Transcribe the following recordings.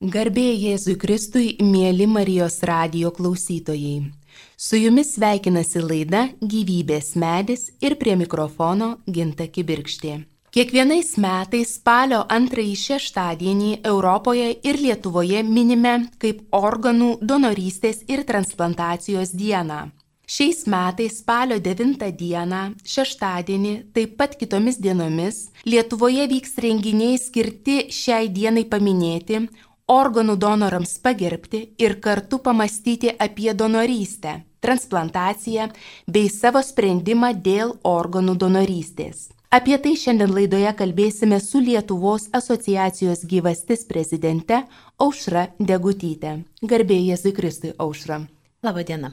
Garbė Jėzui Kristui, mėly Marijos radio klausytojai. Su jumis sveikinasi laida Gyvybės medis ir prie mikrofono Ginta Kibirkštė. Kiekvienais metais spalio antrąjį šeštadienį Europoje ir Lietuvoje minime kaip organų donorystės ir transplantacijos dieną. Šiais metais spalio 9 dieną, šeštadienį, taip pat kitomis dienomis, Lietuvoje vyks renginiai skirti šiai dienai paminėti, organų donorams pagerbti ir kartu pamastyti apie donorystę, transplantaciją bei savo sprendimą dėl organų donorystės. Apie tai šiandien laidoje kalbėsime su Lietuvos asociacijos gyvastis prezidente Aušra Degutyte. Garbė Jėzui Kristui Aušra. Labadiena.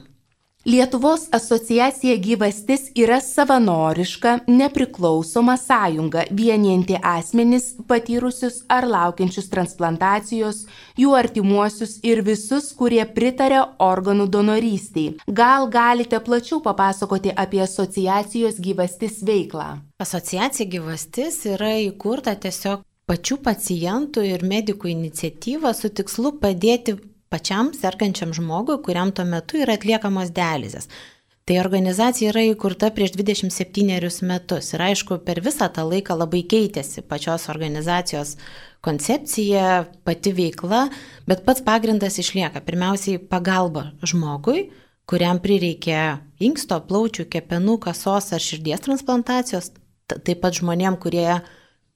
Lietuvos asociacija gyvastis yra savanoriška, nepriklausoma sąjunga, vienijanti asmenis patyrusius ar laukiančius transplantacijos, jų artimuosius ir visus, kurie pritarė organų donorystiai. Gal galite plačiau papasakoti apie asociacijos gyvastis veiklą? Asociacija gyvastis yra įkurta tiesiog pačių pacientų ir medikų iniciatyva su tikslu padėti pačiam sergančiam žmogui, kuriam tuo metu yra atliekamos dializės. Tai organizacija yra įkurta prieš 27 metus ir aišku, per visą tą laiką labai keitėsi pačios organizacijos koncepcija, pati veikla, bet pats pagrindas išlieka. Pirmiausiai pagalba žmogui, kuriam prireikė inksto, plaučių, kepenų, kasos ar širdies transplantacijos, taip pat žmonėm, kurie,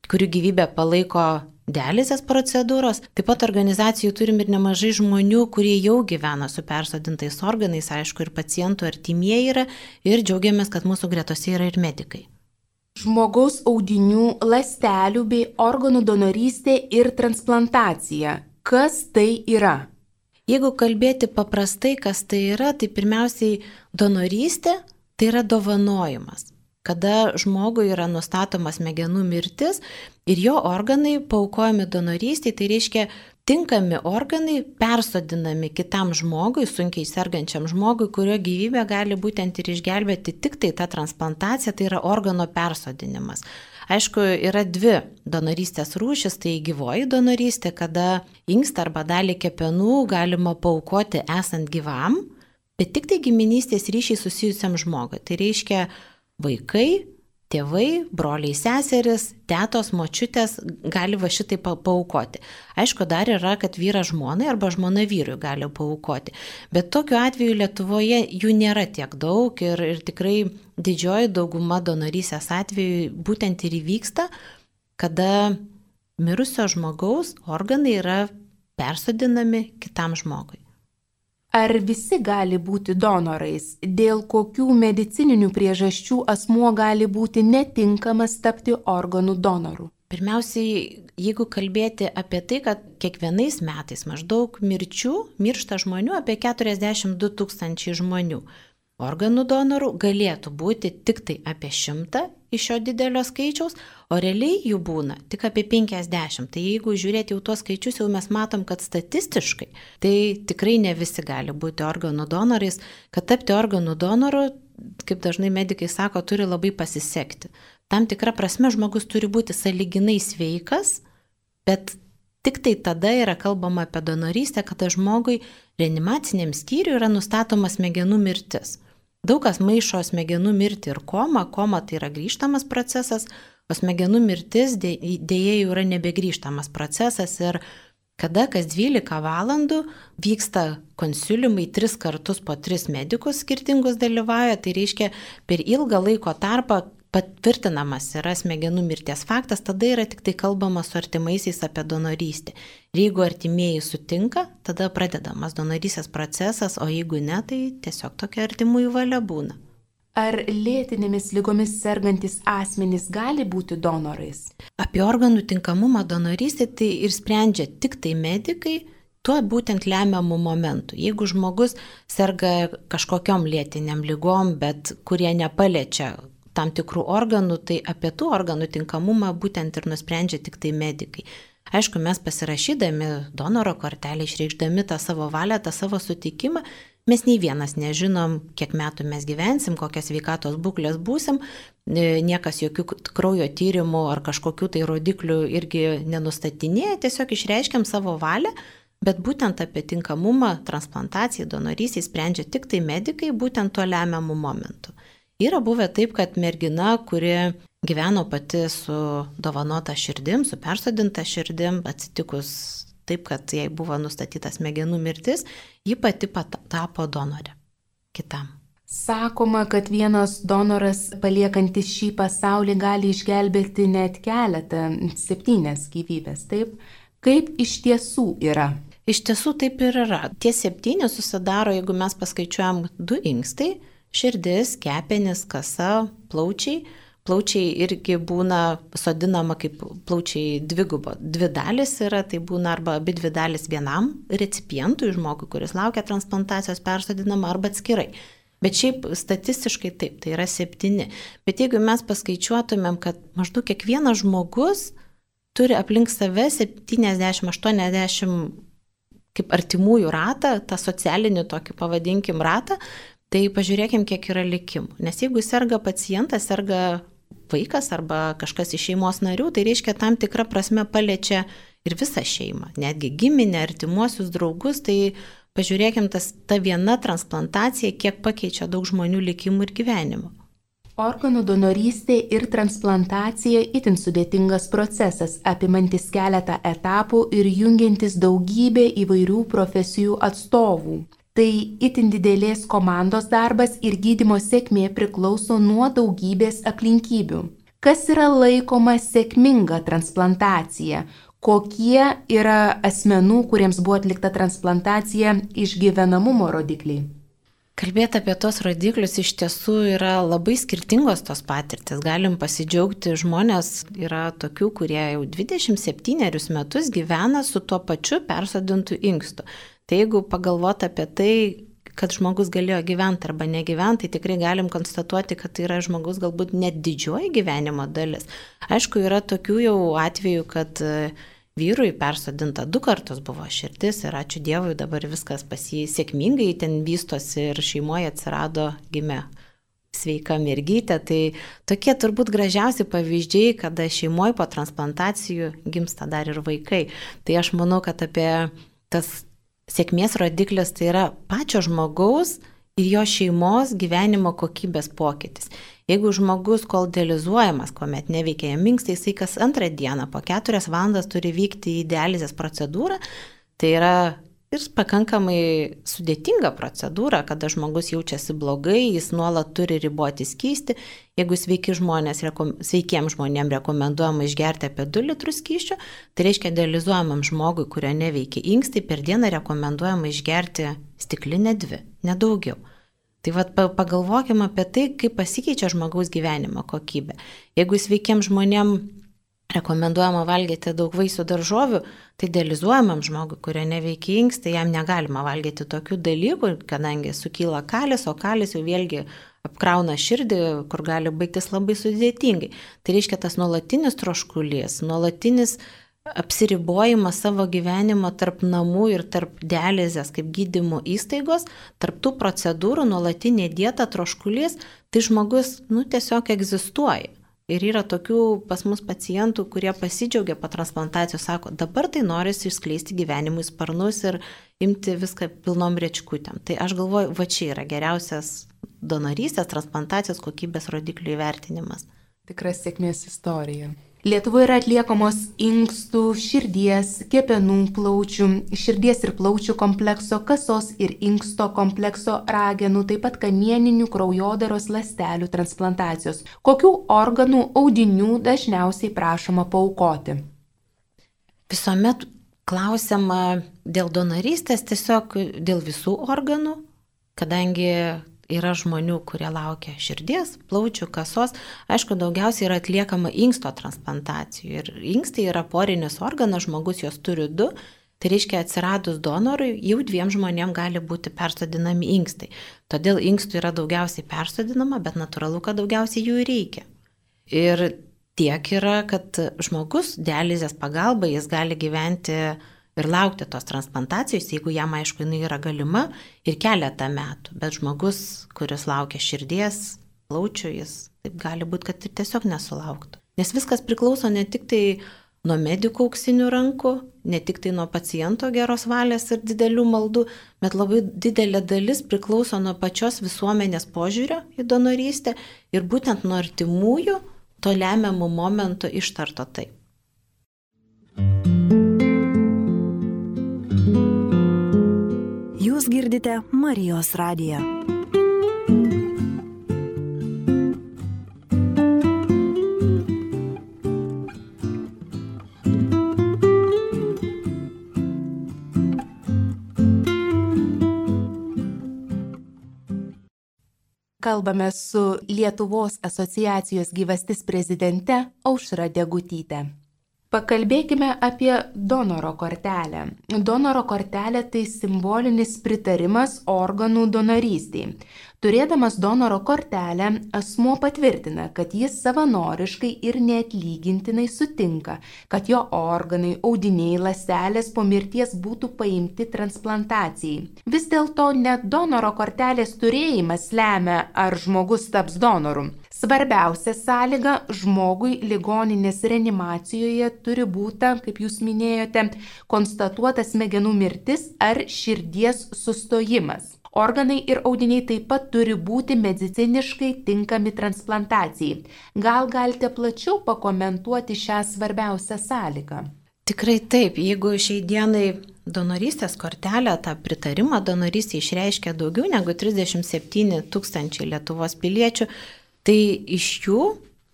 kurių gyvybę palaiko dializės procedūros. Taip pat organizacijų turim ir nemažai žmonių, kurie jau gyvena su persodintais organais, aišku, ir pacientų artimieji yra ir džiaugiamės, kad mūsų gretose yra ir medikai. Žmogaus audinių, lastelių bei organų donorystė ir transplantacija. Kas tai yra? Jeigu kalbėti paprastai, kas tai yra, tai pirmiausiai donorystė tai yra dovanojimas kada žmogui yra nustatoma smegenų mirtis ir jo organai paukojami donorystiai, tai reiškia tinkami organai persodinami kitam žmogui, sunkiai sergančiam žmogui, kurio gyvybę gali būtent ir išgelbėti tik tai ta transplantacija, tai yra organo persodinimas. Aišku, yra dvi donorystės rūšis, tai gyvoji donorystė, kada inkstą arba dalį kepenų galima paukoti esant gyvam, bet tik tai giminystės ryšiai susijusiam žmogui. Tai reiškia, vaikai, tėvai, broliai, seseris, tėtos, močiutės gali va šitai paukoti. Aišku, dar yra, kad vyras žmonai arba žmona vyrui gali paukoti. Bet tokiu atveju Lietuvoje jų nėra tiek daug ir, ir tikrai didžioji dauguma donorysės atveju būtent ir įvyksta, kada mirusio žmogaus organai yra persodinami kitam žmogui. Ar visi gali būti donorais? Dėl kokių medicininių priežasčių asmuo gali būti netinkamas tapti organų donoru? Pirmiausiai, jeigu kalbėti apie tai, kad kiekvienais metais maždaug mirčių miršta žmonių apie 42 tūkstančiai žmonių. Organų donorų galėtų būti tik tai apie 100 iš šio didelio skaičiaus, o realiai jų būna tik apie 50. Tai jeigu žiūrėti jau tuos skaičius, jau mes matom, kad statistiškai tai tikrai ne visi gali būti organų donorais. Kad tapti organų donoru, kaip dažnai medikai sako, turi labai pasisekti. Tam tikra prasme žmogus turi būti saliginai sveikas, bet tik tai tada yra kalbama apie donorystę, kada žmogui reanimaciniam skyriui yra nustatoma smegenų mirtis. Daug kas maišo smegenų mirtį ir komą. Koma tai yra grįžtamas procesas, o smegenų mirtis dėja jau yra nebegrįžtamas procesas ir kada kas 12 valandų vyksta konsiliumai tris kartus po tris medikus skirtingus dalyvauja, tai reiškia per ilgą laiko tarpą patvirtinamas yra smegenų mirties faktas, tada yra tik tai kalbama su artimaisiais apie donorystę. Ir jeigu artimieji sutinka, tada pradedamas donorystės procesas, o jeigu ne, tai tiesiog tokia artimųjų valia būna. Ar lėtinėmis lygomis sergantis asmenys gali būti donorais? Apie organų tinkamumą donorystė tai ir sprendžia tik tai medikai, tuo būtent lemiamų momentų. Jeigu žmogus serga kažkokiam lėtiniam lygom, bet kurie nepaliečia tam tikrų organų, tai apie tų organų tinkamumą būtent ir nusprendžia tik tai medikai. Aišku, mes pasirašydami donoro kortelį, išreikšdami tą savo valią, tą savo sutikimą, mes nei vienas nežinom, kiek metų mes gyvensim, kokias veikatos būklės būsim, e, niekas jokių kraujo tyrimų ar kažkokių tai rodiklių irgi nenustatinėja, tiesiog išreiškiam savo valią, bet būtent apie tinkamumą transplantacijai, donorystėje sprendžia tik tai medikai būtent tuo lemiamu momentu. Yra buvę taip, kad mergina, kuri gyveno pati su dovanota širdim, su persodinta širdim, atsitikus taip, kad jai buvo nustatytas smegenų mirtis, ji pati tapo donorė kitam. Sakoma, kad vienas donoras paliekantis šį pasaulį gali išgelbėti net keletą, septynes gyvybės, taip? Kaip iš tiesų yra? Iš tiesų taip ir yra. Tie septyni susidaro, jeigu mes paskaičiuojam du inkstai - širdis, kepenis, kasa, plaučiai. Plaučiai irgi būna sodinama kaip plaučiai dvigubo. Dvi dalis yra, tai būna arba abi dvi dalis vienam recipientui, žmogui, kuris laukia transplantacijos persodinama, arba atskirai. Bet šiaip statistiškai taip, tai yra septyni. Bet jeigu mes paskaičiuotumėm, kad maždaug kiekvienas žmogus turi aplink save 70-80 kaip artimųjų ratą, tą socialinį tokį pavadinkim ratą, tai pažiūrėkim, kiek yra likimų. Nes jeigu serga pacientas, serga vaikas arba kažkas iš šeimos narių, tai reiškia tam tikrą prasme paliečia ir visą šeimą, netgi giminę, artimuosius draugus, tai Pažiūrėkim, tas, ta viena transplantacija, kiek pakeičia daug žmonių likimų ir gyvenimų. Organų donorystė ir transplantacija itin sudėtingas procesas, apimantis keletą etapų ir jungiantis daugybę įvairių profesijų atstovų. Tai itin didelės komandos darbas ir gydimo sėkmė priklauso nuo daugybės aplinkybių. Kas yra laikoma sėkminga transplantacija, kokie yra asmenų, kuriems buvo atlikta transplantacija, išgyvenamumo rodikliai? Kalbėti apie tos rodiklius iš tiesų yra labai skirtingos tos patirtis. Galim pasidžiaugti, žmonės yra tokių, kurie jau 27 metus gyvena su tuo pačiu persodintu inkstu. Tai jeigu pagalvoti apie tai, kad žmogus galėjo gyventi arba negyventi, tai tikrai galim konstatuoti, kad tai yra žmogus galbūt net didžioji gyvenimo dalis. Aišku, yra tokių jau atvejų, kad uh, Vyrui persodinta du kartus buvo širdis ir ačiū Dievui dabar viskas pas jį sėkmingai ten vystosi ir šeimoje atsirado gimė sveika mergytė. Tai tokie turbūt gražiausi pavyzdžiai, kada šeimoje po transplantacijų gimsta dar ir vaikai. Tai aš manau, kad apie tas sėkmės rodiklis tai yra pačio žmogaus ir jo šeimos gyvenimo kokybės pokytis. Jeigu žmogus, kol dializuojamas, kuomet neveikia jam minkstai, jisai kas antrą dieną po keturias valandas turi vykti į dializės procedūrą, tai yra ir pakankamai sudėtinga procedūra, kada žmogus jaučiasi blogai, jis nuolat turi riboti skysti. Jeigu sveiki žmonės, sveikiems žmonėms rekomenduojama išgerti apie 2 litrus skyščio, tai reiškia dializuojamam žmogui, kurio neveikia inkstai, per dieną rekomenduojama išgerti stiklinę 2, nedaugiau. Tai vad pagalvokime apie tai, kaip pasikeičia žmogaus gyvenimo kokybė. Jeigu sveikiem žmonėm rekomenduojama valgyti daug vaisių daržovių, tai dializuojamam žmogui, kurio neveikia inkstai, jam negalima valgyti tokių dalykų, kadangi sukyla kalis, o kalis jau vėlgi apkrauna širdį, kur gali baigtis labai sudėtingai. Tai reiškia tas nuolatinis troškulys, nuolatinis apsiribojimą savo gyvenimo tarp namų ir tarp dializės kaip gydymo įstaigos, tarp tų procedūrų, nuolatinė dieta, troškulys, tai žmogus, nu, tiesiog egzistuoja. Ir yra tokių pas mus pacientų, kurie pasidžiaugia po transplantacijos, sako, dabar tai norisi išskleisti gyvenimui sparnus ir imti viską pilnom rečkutėm. Tai aš galvoju, va čia yra geriausias donorystės, transplantacijos kokybės rodiklių įvertinimas. Tikras sėkmės istorija. Lietuvoje yra atliekamos inkstų, širdies, kepenų, plaučių, širdies ir plaučių komplekso, kasos ir inksto komplekso ragenų, taip pat kamieninių kraujodaros lastelių transplantacijos. Kokių organų audinių dažniausiai prašoma paukoti? Visuomet klausiama dėl donorystės tiesiog dėl visų organų, kadangi yra žmonių, kurie laukia širdies, plaučių, kasos. Aišku, daugiausiai yra atliekama inksto transplantacijų. Ir inkstai yra porinis organas, žmogus jos turi du. Tai reiškia, atsiradus donorui, jau dviem žmonėm gali būti persodinami inkstai. Todėl inkstų yra daugiausiai persodinama, bet natūralu, kad daugiausiai jų reikia. Ir tiek yra, kad žmogus dializės pagalba jis gali gyventi ir laukti tos transplantacijos, jeigu jam aišku jinai yra galima ir keletą metų. Bet žmogus, kuris laukia širdies, plaučių, jis taip gali būti, kad ir tiesiog nesulauktų. Nes viskas priklauso ne tik tai nuo medikų auksinių rankų, ne tik tai nuo paciento geros valios ir didelių maldų, bet labai didelė dalis priklauso nuo pačios visuomenės požiūrio į donorystę ir būtent nuo artimųjų to lemiamų momentų ištarto taip. Jūs girdite Marijos radiją. Kalbame su Lietuvos asociacijos gyvastis prezidente Aušra Degutyte. Pakalbėkime apie donoro kortelę. Donoro kortelė tai simbolinis pritarimas organų donorystiai. Turėdamas donoro kortelę, asmuo patvirtina, kad jis savanoriškai ir neatlygintinai sutinka, kad jo organai, audiniai, lastelės po mirties būtų paimti transplantacijai. Vis dėlto net donoro kortelės turėjimas lemia, ar žmogus taps donoru. Svarbiausia sąlyga žmogui ligoninės reanimacijoje turi būti, kaip jūs minėjote, konstatuota smegenų mirtis ar širdies sustojimas. Organai ir audiniai taip pat turi būti mediciniškai tinkami transplantacijai. Gal galite plačiau pakomentuoti šią svarbiausią sąlygą? Tikrai taip, jeigu šiai dienai donorystės kortelę, tą pritarimą donorystė išreiškia daugiau negu 37 tūkstančiai Lietuvos piliečių, tai iš jų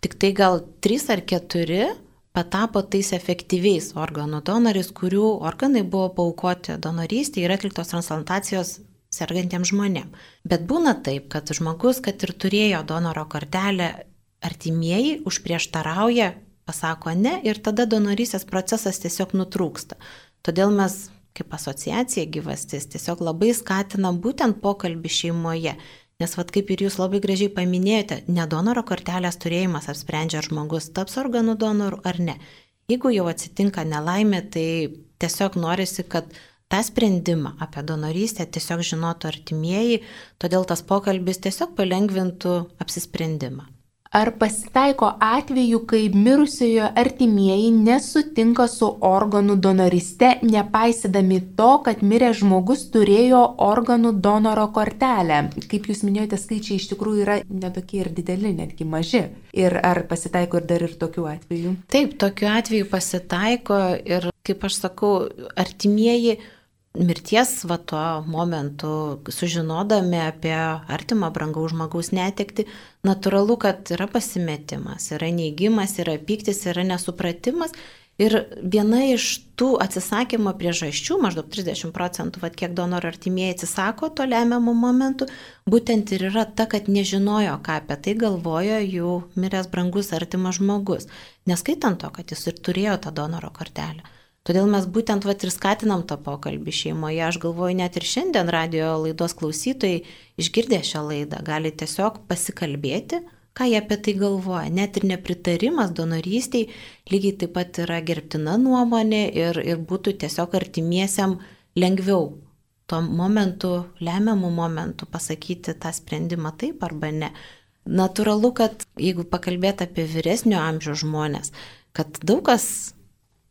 tik tai gal 3 ar 4 patapo tais efektyviais organų donorais, kurių organai buvo paukoti donorystė ir atliktos transplantacijos sergantiems žmonėm. Bet būna taip, kad žmogus, kad ir turėjo donoro kortelę, artimieji užprieštarauja, pasako ne ir tada donorysės procesas tiesiog nutrūksta. Todėl mes kaip asociacija gyvastis tiesiog labai skatinam būtent pokalbį šeimoje. Nes vad kaip ir jūs labai gražiai paminėjote, ne donoro kortelės turėjimas apsprendžia, ar žmogus taps organų donoru ar ne. Jeigu jau atsitinka nelaimė, tai tiesiog norisi, kad tą sprendimą apie donorystę tiesiog žinotų artimieji, todėl tas pokalbis tiesiog palengvintų apsisprendimą. Ar pasitaiko atveju, kai mirusiojo artimieji nesutinka su organų donoriste, nepaisydami to, kad miręs žmogus turėjo organų donoro kortelę? Kaip jūs minėjote, skaičiai iš tikrųjų yra netokie ir dideli, netgi maži. Ir ar pasitaiko ir dar ir tokių atvejų? Taip, tokiu atveju pasitaiko ir, kaip aš sakau, artimieji mirties va tuo momentu, sužinodami apie artimą brangaus žmogaus netekti, natūralu, kad yra pasimetimas, yra neigimas, yra piktis, yra nesupratimas. Ir viena iš tų atsisakymo priežasčių, maždaug 30 procentų, vad kiek donorų artimieji atsisako to lemiamų momentų, būtent ir yra ta, kad nežinojo, ką apie tai galvojo jų miręs brangus artimas žmogus, neskaitant to, kad jis ir turėjo tą donoro kortelę. Todėl mes būtent vat ir skatinam tą pokalbį šeimoje. Aš galvoju, net ir šiandien radio laidos klausytojai išgirdę šią laidą gali tiesiog pasikalbėti, ką jie apie tai galvoja. Net ir nepritarimas donorystiai lygiai taip pat yra gerbtina nuomonė ir, ir būtų tiesiog artimiesiam lengviau tuo momentu, lemiamų momentų pasakyti tą sprendimą taip arba ne. Natūralu, kad jeigu pakalbėt apie vyresnio amžiaus žmonės, kad daug kas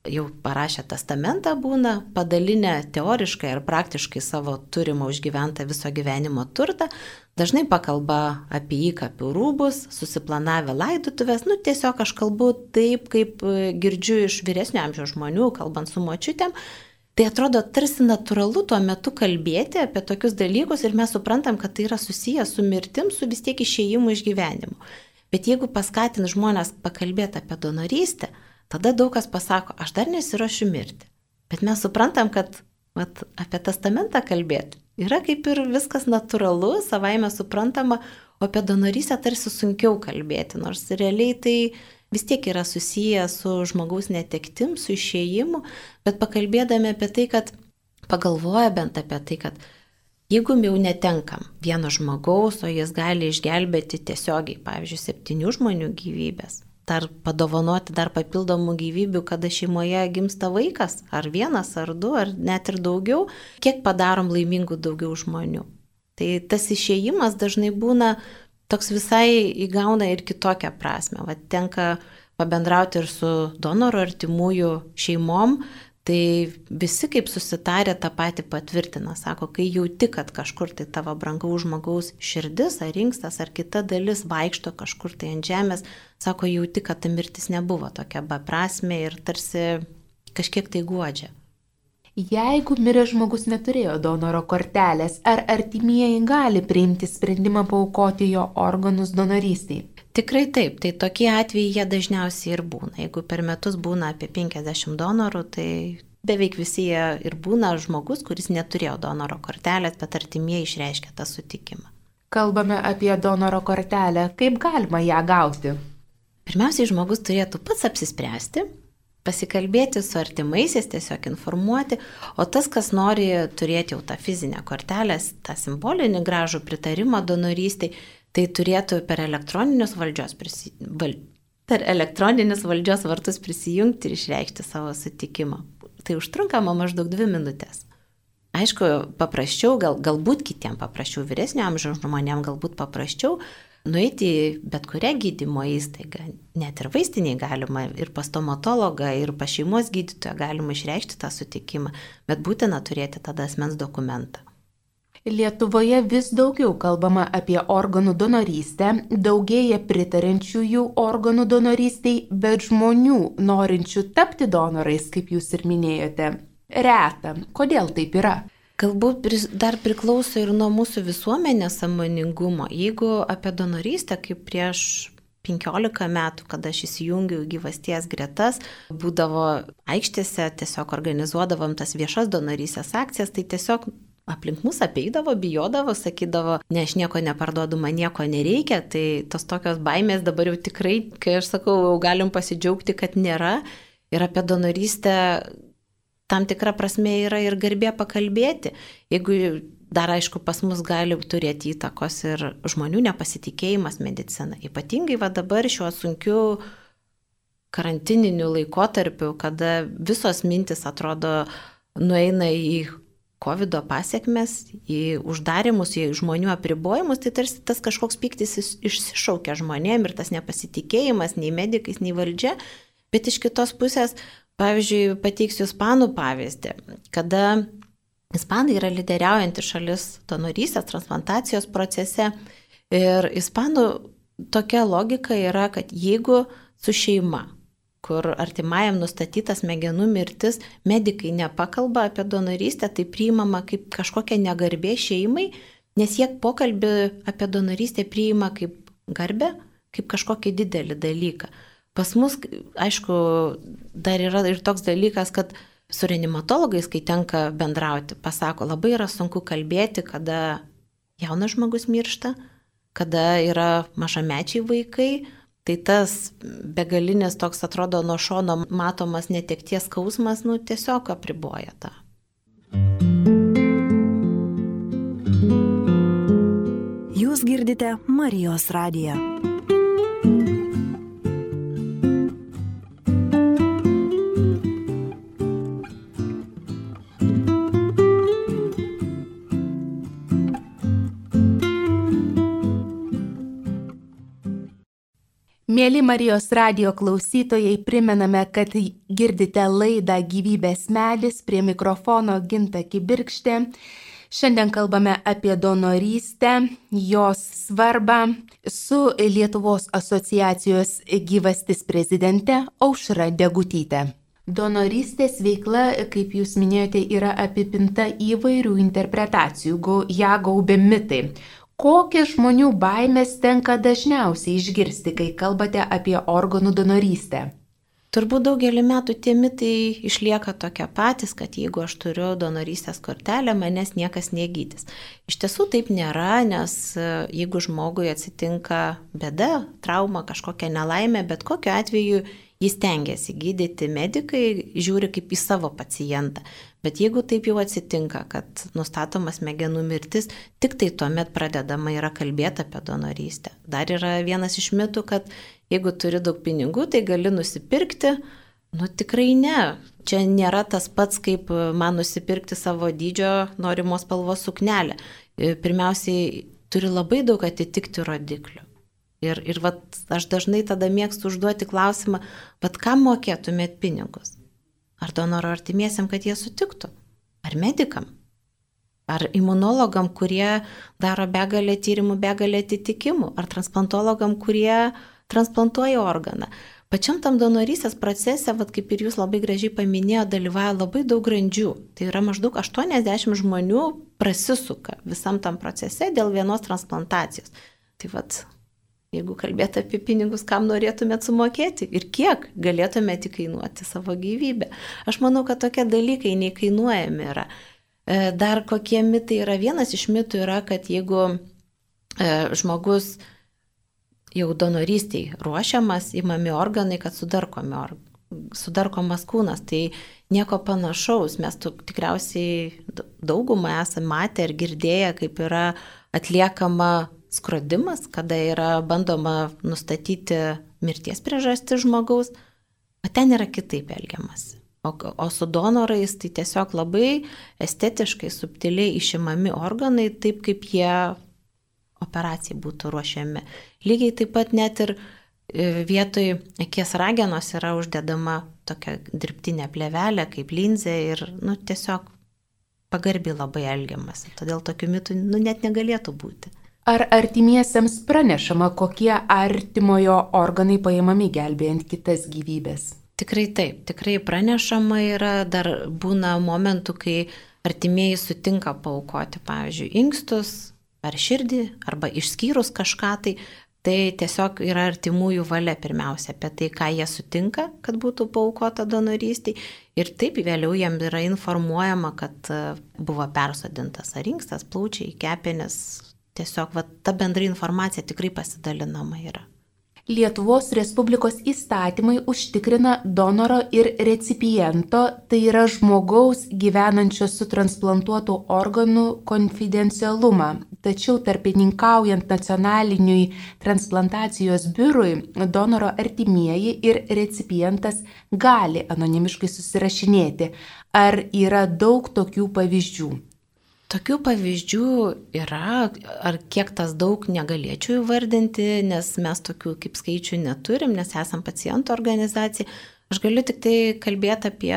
jau parašę testamentą būna, padalinę teoriškai ar praktiškai savo turimą užgyventą viso gyvenimo turtą, dažnai pakalba apie įkapių rūbus, susiplanavę laidutuvės, nu tiesiog aš kalbu taip, kaip e, girdžiu iš vyresnio amžiaus žmonių, kalbant su močiutėm. Tai atrodo tarsi natūralu tuo metu kalbėti apie tokius dalykus ir mes suprantam, kad tai yra susijęs su mirtim, su vis tiek išėjimu iš gyvenimo. Bet jeigu paskatin žmonės pakalbėti apie donorystę, tada daug kas pasako, aš dar nesiuošiu mirti. Bet mes suprantam, kad vat, apie testamentą kalbėti yra kaip ir viskas natūralu, savaime suprantama, o apie donorystę tarsi sunkiau kalbėti, nors realiai tai vis tiek yra susiję su žmogaus netektim, su išėjimu, bet pakalbėdami apie tai, kad pagalvoja bent apie tai, kad jeigu jau netenkam vieno žmogaus, o jis gali išgelbėti tiesiogiai, pavyzdžiui, septynių žmonių gyvybės, dar padovanoti dar papildomų gyvybių, kada šeimoje gimsta vaikas, ar vienas, ar du, ar net ir daugiau, kiek padarom laimingų daugiau žmonių. Tai tas išėjimas dažnai būna toks visai įgauna ir kitokią prasme. Vat tenka pabendrauti ir su donorų artimųjų šeimom, Tai visi kaip susitarė tą patį patvirtina. Sako, kai jauti, kad kažkur tai tavo brangaus žmogaus širdis ar rinkstas ar kita dalis vaikšto kažkur tai ant žemės, sako, jauti, kad ta mirtis nebuvo tokia beprasme ir tarsi kažkiek tai guodžia. Jeigu miręs žmogus neturėjo donoro kortelės, ar artimieji gali priimti sprendimą paukoti jo organus donorystiai? Tikrai taip, tai tokie atvejai jie dažniausiai ir būna. Jeigu per metus būna apie 50 donorų, tai beveik visi jie ir būna žmogus, kuris neturėjo donoro kortelės, bet artimieji išreiškia tą sutikimą. Kalbame apie donoro kortelę. Kaip galima ją gauti? Pirmiausiai žmogus turėtų pats apsispręsti, pasikalbėti su artimaisiais, tiesiog informuoti, o tas, kas nori turėti jau tą fizinę kortelę, tą simbolinį gražų pritarimą donorystai, tai turėtų per elektroninius valdžios, prisi, val, per elektroninius valdžios vartus prisijungti ir išreikšti savo sutikimą. Tai užtrunkama maždaug dvi minutės. Aišku, paprasčiau, gal, galbūt kitiem paprasčiau, vyresnio amžiaus žmonėm galbūt paprasčiau nueiti į bet kurią gydymo įstaigą, net ir vaistiniai galima, ir pas stomatologą, ir pas šeimos gydytoją galima išreikšti tą sutikimą, bet būtina turėti tada asmens dokumentą. Lietuvoje vis daugiau kalbama apie organų donorystę, daugėja pritarenčiųjų organų donorystiai, bet žmonių norinčių tapti donorais, kaip jūs ir minėjote, reta. Kodėl taip yra? Galbūt dar priklauso ir nuo mūsų visuomenės samoningumo. Jeigu apie donorystę, kaip prieš 15 metų, kada aš įsijungiau gyvasties gretas, būdavo aikštėse, tiesiog organizuodavom tas viešas donorystės akcijas, tai tiesiog aplink mus apeidavo, bijodavo, sakydavo, ne, aš nieko neparduodu, man nieko nereikia, tai tos tokios baimės dabar jau tikrai, kai aš sakau, galim pasidžiaugti, kad nėra. Ir apie donorystę tam tikrą prasme yra ir garbė pakalbėti. Jeigu dar aišku pas mus gali turėti įtakos ir žmonių nepasitikėjimas medicina. Ypatingai va dabar šiuo sunkiu karantininiu laikotarpiu, kada visos mintis atrodo nueina į COVID pasiekmes, į uždarimus, į žmonių apribojimus, tai tarsi tas kažkoks piktis išsišaukia žmonėm ir tas nepasitikėjimas nei medikais, nei valdžia. Bet iš kitos pusės, pavyzdžiui, pateiksiu ispanų pavyzdį, kada ispanai yra lyderiaujanti šalis donorystės, transplantacijos procese ir ispanų tokia logika yra, kad jeigu su šeima kur artimajam nustatyta smegenų mirtis, medikai nepakalba apie donorystę, tai priimama kaip kažkokia negarbė šeimai, nes jie pokalbį apie donorystę priima kaip garbę, kaip kažkokį didelį dalyką. Pas mus, aišku, dar yra ir toks dalykas, kad su reanimatologais, kai tenka bendrauti, pasako, labai yra sunku kalbėti, kada jaunas žmogus miršta, kada yra mažamečiai vaikai, Tai tas begalinis toks atrodo nuo šono matomas netekties skausmas, nu tiesiog apriboja tą. Jūs girdite Marijos radiją. Mėly Marijos radio klausytojai, primename, kad girdite laidą Gyvybės medis prie mikrofono Ginta Kibirkštė. Šiandien kalbame apie donorystę, jos svarbą su Lietuvos asociacijos gyvastis prezidente Aušra Degutyte. Donorystės veikla, kaip jūs minėjote, yra apipinta įvairių interpretacijų, ją gaubė mitai. Kokias žmonių baimės tenka dažniausiai išgirsti, kai kalbate apie organų donorystę? Turbūt daugelį metų tie mitai išlieka tokie patys, kad jeigu aš turiu donorystės kortelę, manęs niekas negydys. Iš tiesų taip nėra, nes e, jeigu žmogui atsitinka bėda, trauma, kažkokia nelaimė, bet kokiu atveju jis tengiasi gydyti, medikai žiūri kaip į savo pacientą. Bet jeigu taip jau atsitinka, kad nustatoma smegenų mirtis, tik tai tuomet pradedama yra kalbėti apie donorystę. Dar yra vienas iš mitų, kad jeigu turi daug pinigų, tai gali nusipirkti. Nu tikrai ne. Čia nėra tas pats, kaip man nusipirkti savo dydžio norimos spalvos suknelę. Pirmiausiai, turi labai daug atitikti rodiklių. Ir, ir vat, aš dažnai tada mėgstu užduoti klausimą, bet kam mokėtumėt pinigus? Ar donoro artimiesiam, kad jie sutiktų? Ar medikam? Ar imunologam, kurie daro begalę tyrimų, begalę atitikimų? Ar transplantologam, kurie transplantuoja organą? Pačiam tam donorystės procese, vat, kaip ir jūs labai gražiai paminėjo, dalyvauja labai daug grandžių. Tai yra maždaug 80 žmonių prasisuka visam tam procese dėl vienos transplantacijos. Tai vat, jeigu kalbėt apie pinigus, kam norėtumėt sumokėti ir kiek galėtumėte kainuoti savo gyvybę. Aš manau, kad tokie dalykai neįkainuojami yra. E, dar kokie mitai yra? Vienas iš mitų yra, kad jeigu e, žmogus jau donorystiai ruošiamas, įmami organai, kad sudarkomi organai sudarkomas kūnas, tai nieko panašaus. Mes tikriausiai daugumą esame matę ir girdėję, kaip yra atliekama skrodimas, kada yra bandoma nustatyti mirties priežastį žmogaus, o ten yra kitaip elgiamasi. O, o su donorais tai tiesiog labai estetiškai, subtiliai išimami organai, taip kaip jie operacijai būtų ruošiami. Lygiai taip pat net ir e, vietoj akies ragenos yra uždedama tokia dirbtinė plevelė kaip linzė ir nu, tiesiog pagarbiai labai elgiamasi. Todėl tokių mitų nu, net negalėtų būti. Ar artimiesiems pranešama, kokie artimojo organai paimami gelbėjant kitas gyvybės? Tikrai taip, tikrai pranešama yra, dar būna momentų, kai artimieji sutinka paukoti, pavyzdžiui, inkstus ar širdį, arba išskyrus kažką tai, tai tiesiog yra artimųjų valia pirmiausia apie tai, ką jie sutinka, kad būtų paukota donorystė. Ir taip vėliau jam yra informuojama, kad e, buvo persodintas ar inkstas, plaučiai, kepenis, tiesiog va, ta bendra informacija tikrai pasidalinama yra. Lietuvos Respublikos įstatymai užtikrina donoro ir recipiento, tai yra žmogaus gyvenančio su transplantuotų organų konfidencialumą. Tačiau tarpininkaujant nacionaliniui transplantacijos biurui, donoro artimieji ir recipientas gali anonimiškai susirašinėti. Ar yra daug tokių pavyzdžių? Tokių pavyzdžių yra, ar kiek tas daug negalėčiau įvardinti, nes mes tokių kaip skaičių neturim, nes esam pacientų organizacija. Aš galiu tik tai kalbėti apie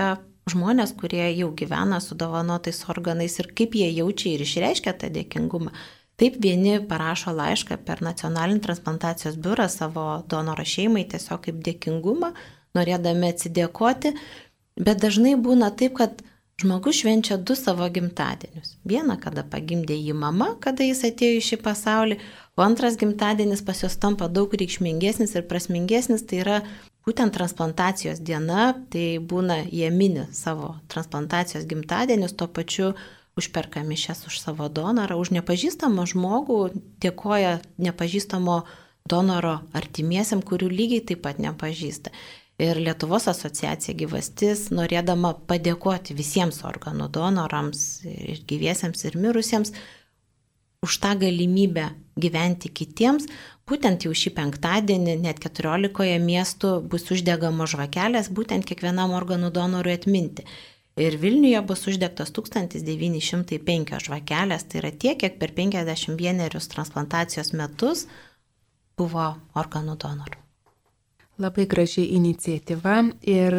žmonės, kurie jau gyvena su dovanotais organais ir kaip jie jaučia ir išreiškia tą dėkingumą. Taip vieni parašo laišką per nacionalinį transplantacijos biurą savo donoro šeimai tiesiog kaip dėkingumą, norėdami atsidėkoti, bet dažnai būna taip, kad Žmogus švenčia du savo gimtadienius. Vieną, kada pagimdė jį mama, kada jis atėjo į šį pasaulį, o antras gimtadienis pas juos tampa daug reikšmingesnis ir prasmingesnis, tai yra būtent transplantacijos diena, tai būna jie mini savo transplantacijos gimtadienius, tuo pačiu užperka mišes už savo donorą, už nepažįstamą žmogų, dėkoja nepažįstamo donoro artimiesiam, kurių lygiai taip pat nepažįsta ir Lietuvos asociacija gyvastis, norėdama padėkoti visiems organų donorams, ir gyviesiems, ir mirusiems, už tą galimybę gyventi kitiems, būtent jau šį penktadienį net 14 miestų bus uždegamos žvakelės, būtent kiekvienam organų donorui atminti. Ir Vilniuje bus uždegtos 1905 žvakelės, tai yra tiek, kiek per 51 transplantacijos metus buvo organų donorų. Labai graži iniciatyva ir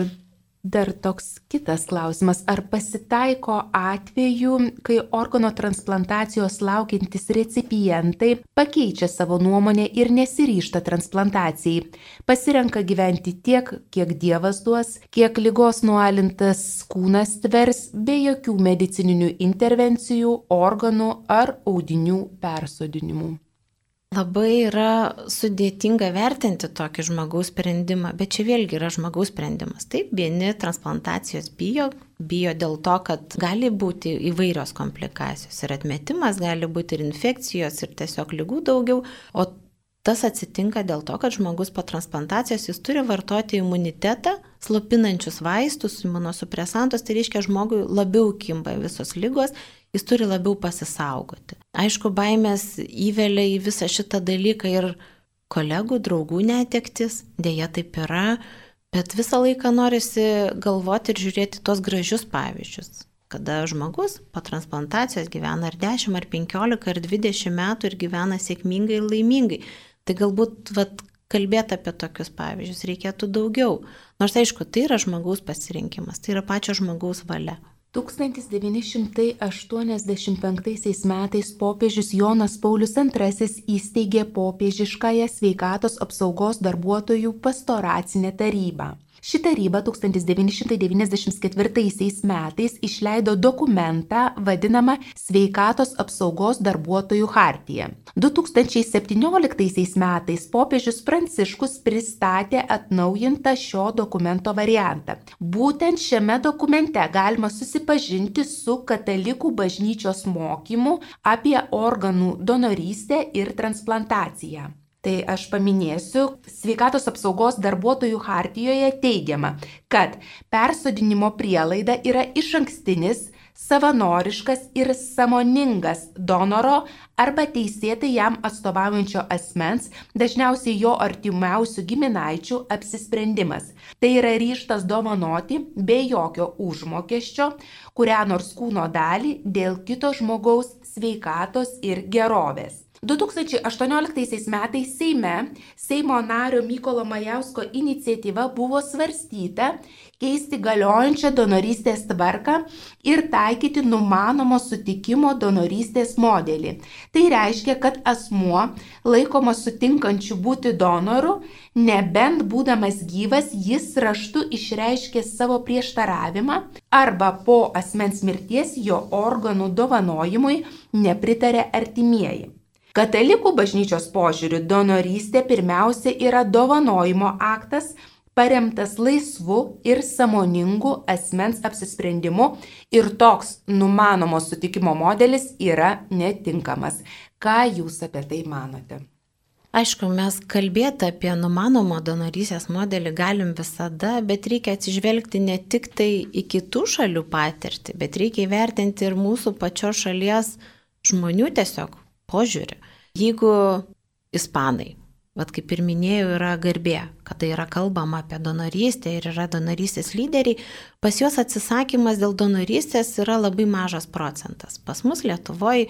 dar toks kitas klausimas. Ar pasitaiko atveju, kai organo transplantacijos laukiantis recipientai pakeičia savo nuomonę ir nesiryšta transplantacijai? Pasirenka gyventi tiek, kiek Dievas duos, kiek lygos nualintas kūnas tvers, be jokių medicininių intervencijų, organų ar audinių persodinimų. Labai yra sudėtinga vertinti tokį žmogaus sprendimą, bet čia vėlgi yra žmogaus sprendimas. Taip, vieni transplantacijos bijo, bijo dėl to, kad gali būti įvairios komplikacijos ir atmetimas, gali būti ir infekcijos ir tiesiog lygų daugiau, o tas atsitinka dėl to, kad žmogus po transplantacijos jis turi vartoti imunitetą, slopinančius vaistus, imunosupresantus, tai reiškia žmogui labiau kimba visos lygos jis turi labiau pasisaugoti. Aišku, baimės įvelia į visą šitą dalyką ir kolegų, draugų netektis, dėja taip yra, bet visą laiką norisi galvoti ir žiūrėti tos gražius pavyzdžius. Kada žmogus po transplantacijos gyvena ar 10, ar 15, ar 20 metų ir gyvena sėkmingai ir laimingai. Tai galbūt vat, kalbėti apie tokius pavyzdžius reikėtų daugiau. Nors aišku, tai yra žmogaus pasirinkimas, tai yra pačio žmogaus valia. 1985 metais popiežius Jonas Paulius II įsteigė popiežiškąją sveikatos apsaugos darbuotojų pastoracinę tarybą. Ši taryba 1994 metais išleido dokumentą vadinamą Sveikatos apsaugos darbuotojų hartiją. 2017 metais popiežius Pranciškus pristatė atnaujintą šio dokumento variantą. Būtent šiame dokumente galima susipažinti su katalikų bažnyčios mokymu apie organų donorystę ir transplantaciją. Tai aš paminėsiu, sveikatos apsaugos darbuotojų hartijoje teigiama, kad persodinimo prielaida yra iš ankstinis, savanoriškas ir samoningas donoro arba teisėtai jam atstovaujančio asmens, dažniausiai jo artimiausių giminaičių apsisprendimas. Tai yra ryštas dovanoti be jokio užmokesčio, kurią nors kūno dalį dėl kito žmogaus sveikatos ir gerovės. 2018 metais Seime Seimo nario Mykolo Majausko iniciatyva buvo svarstyta keisti galiojančią donorystės tvarką ir taikyti numanomo sutikimo donorystės modelį. Tai reiškia, kad asmuo laikomas sutinkančių būti donoru, nebent būdamas gyvas jis raštu išreiškė savo prieštaravimą arba po asmens mirties jo organų dovanojimui nepritarė artimieji. Katalikų bažnyčios požiūriu donorystė pirmiausia yra dovanojimo aktas, paremtas laisvu ir samoningu asmens apsisprendimu ir toks numanomo sutikimo modelis yra netinkamas. Ką jūs apie tai manote? Aišku, mes kalbėti apie numanomą donorysės modelį galim visada, bet reikia atsižvelgti ne tik tai į kitų šalių patirtį, bet reikia įvertinti ir mūsų pačios šalies žmonių tiesiog požiūrį. Jeigu ispanai, vad kaip ir minėjau, yra garbė, kada yra kalbama apie donorystę ir yra donorystės lyderiai, pas juos atsisakymas dėl donorystės yra labai mažas procentas. Pas mus Lietuvoje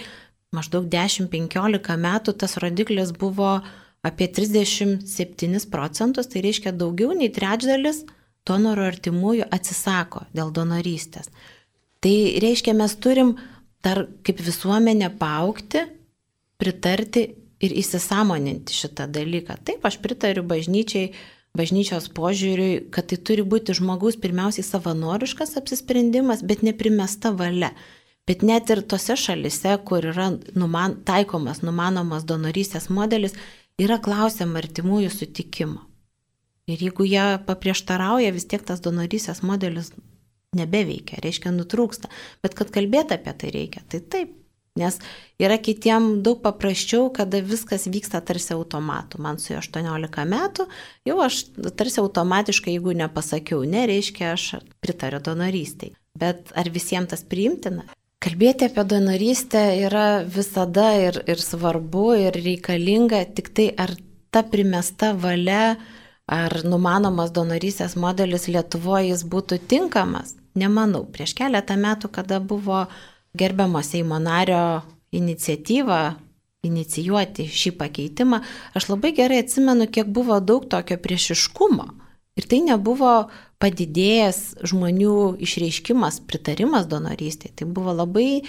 maždaug 10-15 metų tas rodiklis buvo apie 37 procentus, tai reiškia daugiau nei trečdalis donorų artimųjų atsisako dėl donorystės. Tai reiškia, mes turim dar kaip visuomenė paukti, pritarti ir įsisamoninti šitą dalyką. Taip, aš pritariu bažnyčiai, bažnyčios požiūriui, kad tai turi būti žmogus pirmiausiai savanoriškas apsisprendimas, bet neprimesta valia. Bet net ir tose šalise, kur yra numan, taikomas, numanomas donorystės modelis, yra klausiama artimųjų sutikimo. Ir jeigu jie paprieštarauja, vis tiek tas donorystės modelis nebeveikia, reiškia nutrūksta. Bet kad kalbėti apie tai reikia, tai taip, Nes yra kitiem daug paprasčiau, kada viskas vyksta tarsi automatu. Man su 18 metų, jau aš tarsi automatiškai, jeigu nepasakiau, nereiškia, aš pritariu donorystiai. Bet ar visiems tas priimtina? Kalbėti apie donorystę yra visada ir, ir svarbu, ir reikalinga, tik tai ar ta primesta valia, ar numanomas donorystės modelis Lietuvoje jis būtų tinkamas, nemanau. Prieš keletą metų, kada buvo uh, gerbiamo Seimo nario iniciatyvą inicijuoti šį pakeitimą, aš labai gerai atsimenu, kiek buvo daug tokio priešiškumo. Ir tai nebuvo padidėjęs žmonių išreiškimas, pritarimas donorystėje. Tai buvo labai,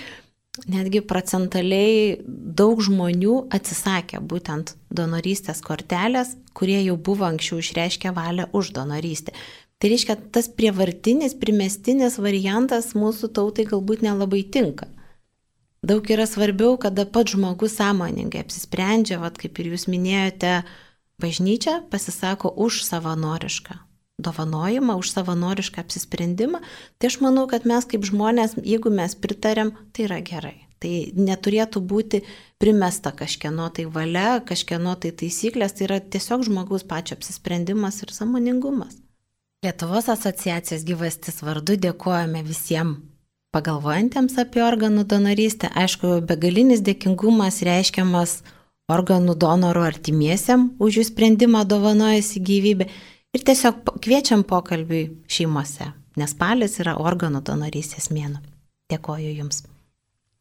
netgi procentaliai daug žmonių atsisakė būtent donorystės kortelės, kurie jau buvo anksčiau išreiškę valią už donorystę. Tai reiškia, tas prievartinis, primestinis variantas mūsų tautai galbūt nelabai tinka. Daug yra svarbiau, kada pats žmogus sąmoningai apsisprendžia, vad kaip ir jūs minėjote, bažnyčia pasisako už savanorišką dovanojimą, už savanorišką apsisprendimą. Tai aš manau, kad mes kaip žmonės, jeigu mes pritarėm, tai yra gerai. Tai neturėtų būti primesta kažkieno tai valia, kažkieno tai taisyklės, tai yra tiesiog žmogaus pačio apsisprendimas ir samoningumas. Lietuvos asociacijos gyvastis vardu dėkojame visiems pagalvojantiems apie organų donorystę. Aišku, begalinis dėkingumas reiškiamas organų donorų artimiesiam už jų sprendimą dovanojasi gyvybę ir tiesiog kviečiam pokalbiui šeimose, nes spalis yra organų donorystės mėno. Dėkoju Jums.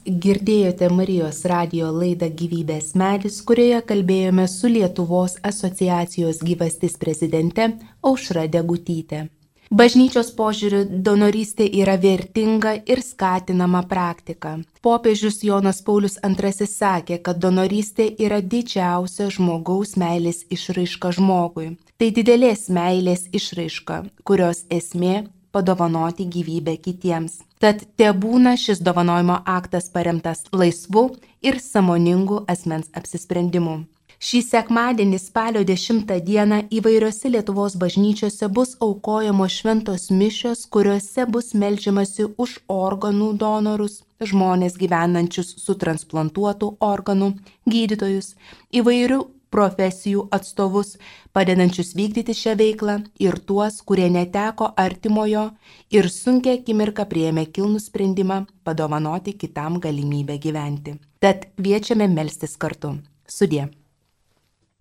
Girdėjote Marijos radio laidą Gyvybės medis, kurioje kalbėjome su Lietuvos asociacijos gyvastis prezidente Aušra Degutytė. Bažnyčios požiūriu donorystė yra vertinga ir skatinama praktika. Popiežius Jonas Paulius II sakė, kad donorystė yra didžiausia žmogaus meilės išraiška žmogui. Tai didelės meilės išraiška, kurios esmė padovanoti gyvybę kitiems. Tad te būna šis dovanojimo aktas paremtas laisvu ir samoningu asmens apsisprendimu. Šį sekmadienį spalio 10 dieną įvairiose Lietuvos bažnyčiose bus aukojamos šventos mišios, kuriuose bus melžiamasi už organų donorus, žmonės gyvenančius su transplantuotų organų, gydytojus, įvairių profesijų atstovus, padedančius vykdyti šią veiklą ir tuos, kurie neteko artimojo ir sunkia akimirka prieėmė kilnų sprendimą padovanoti kitam galimybę gyventi. Tad kviečiame melstis kartu. Sudė.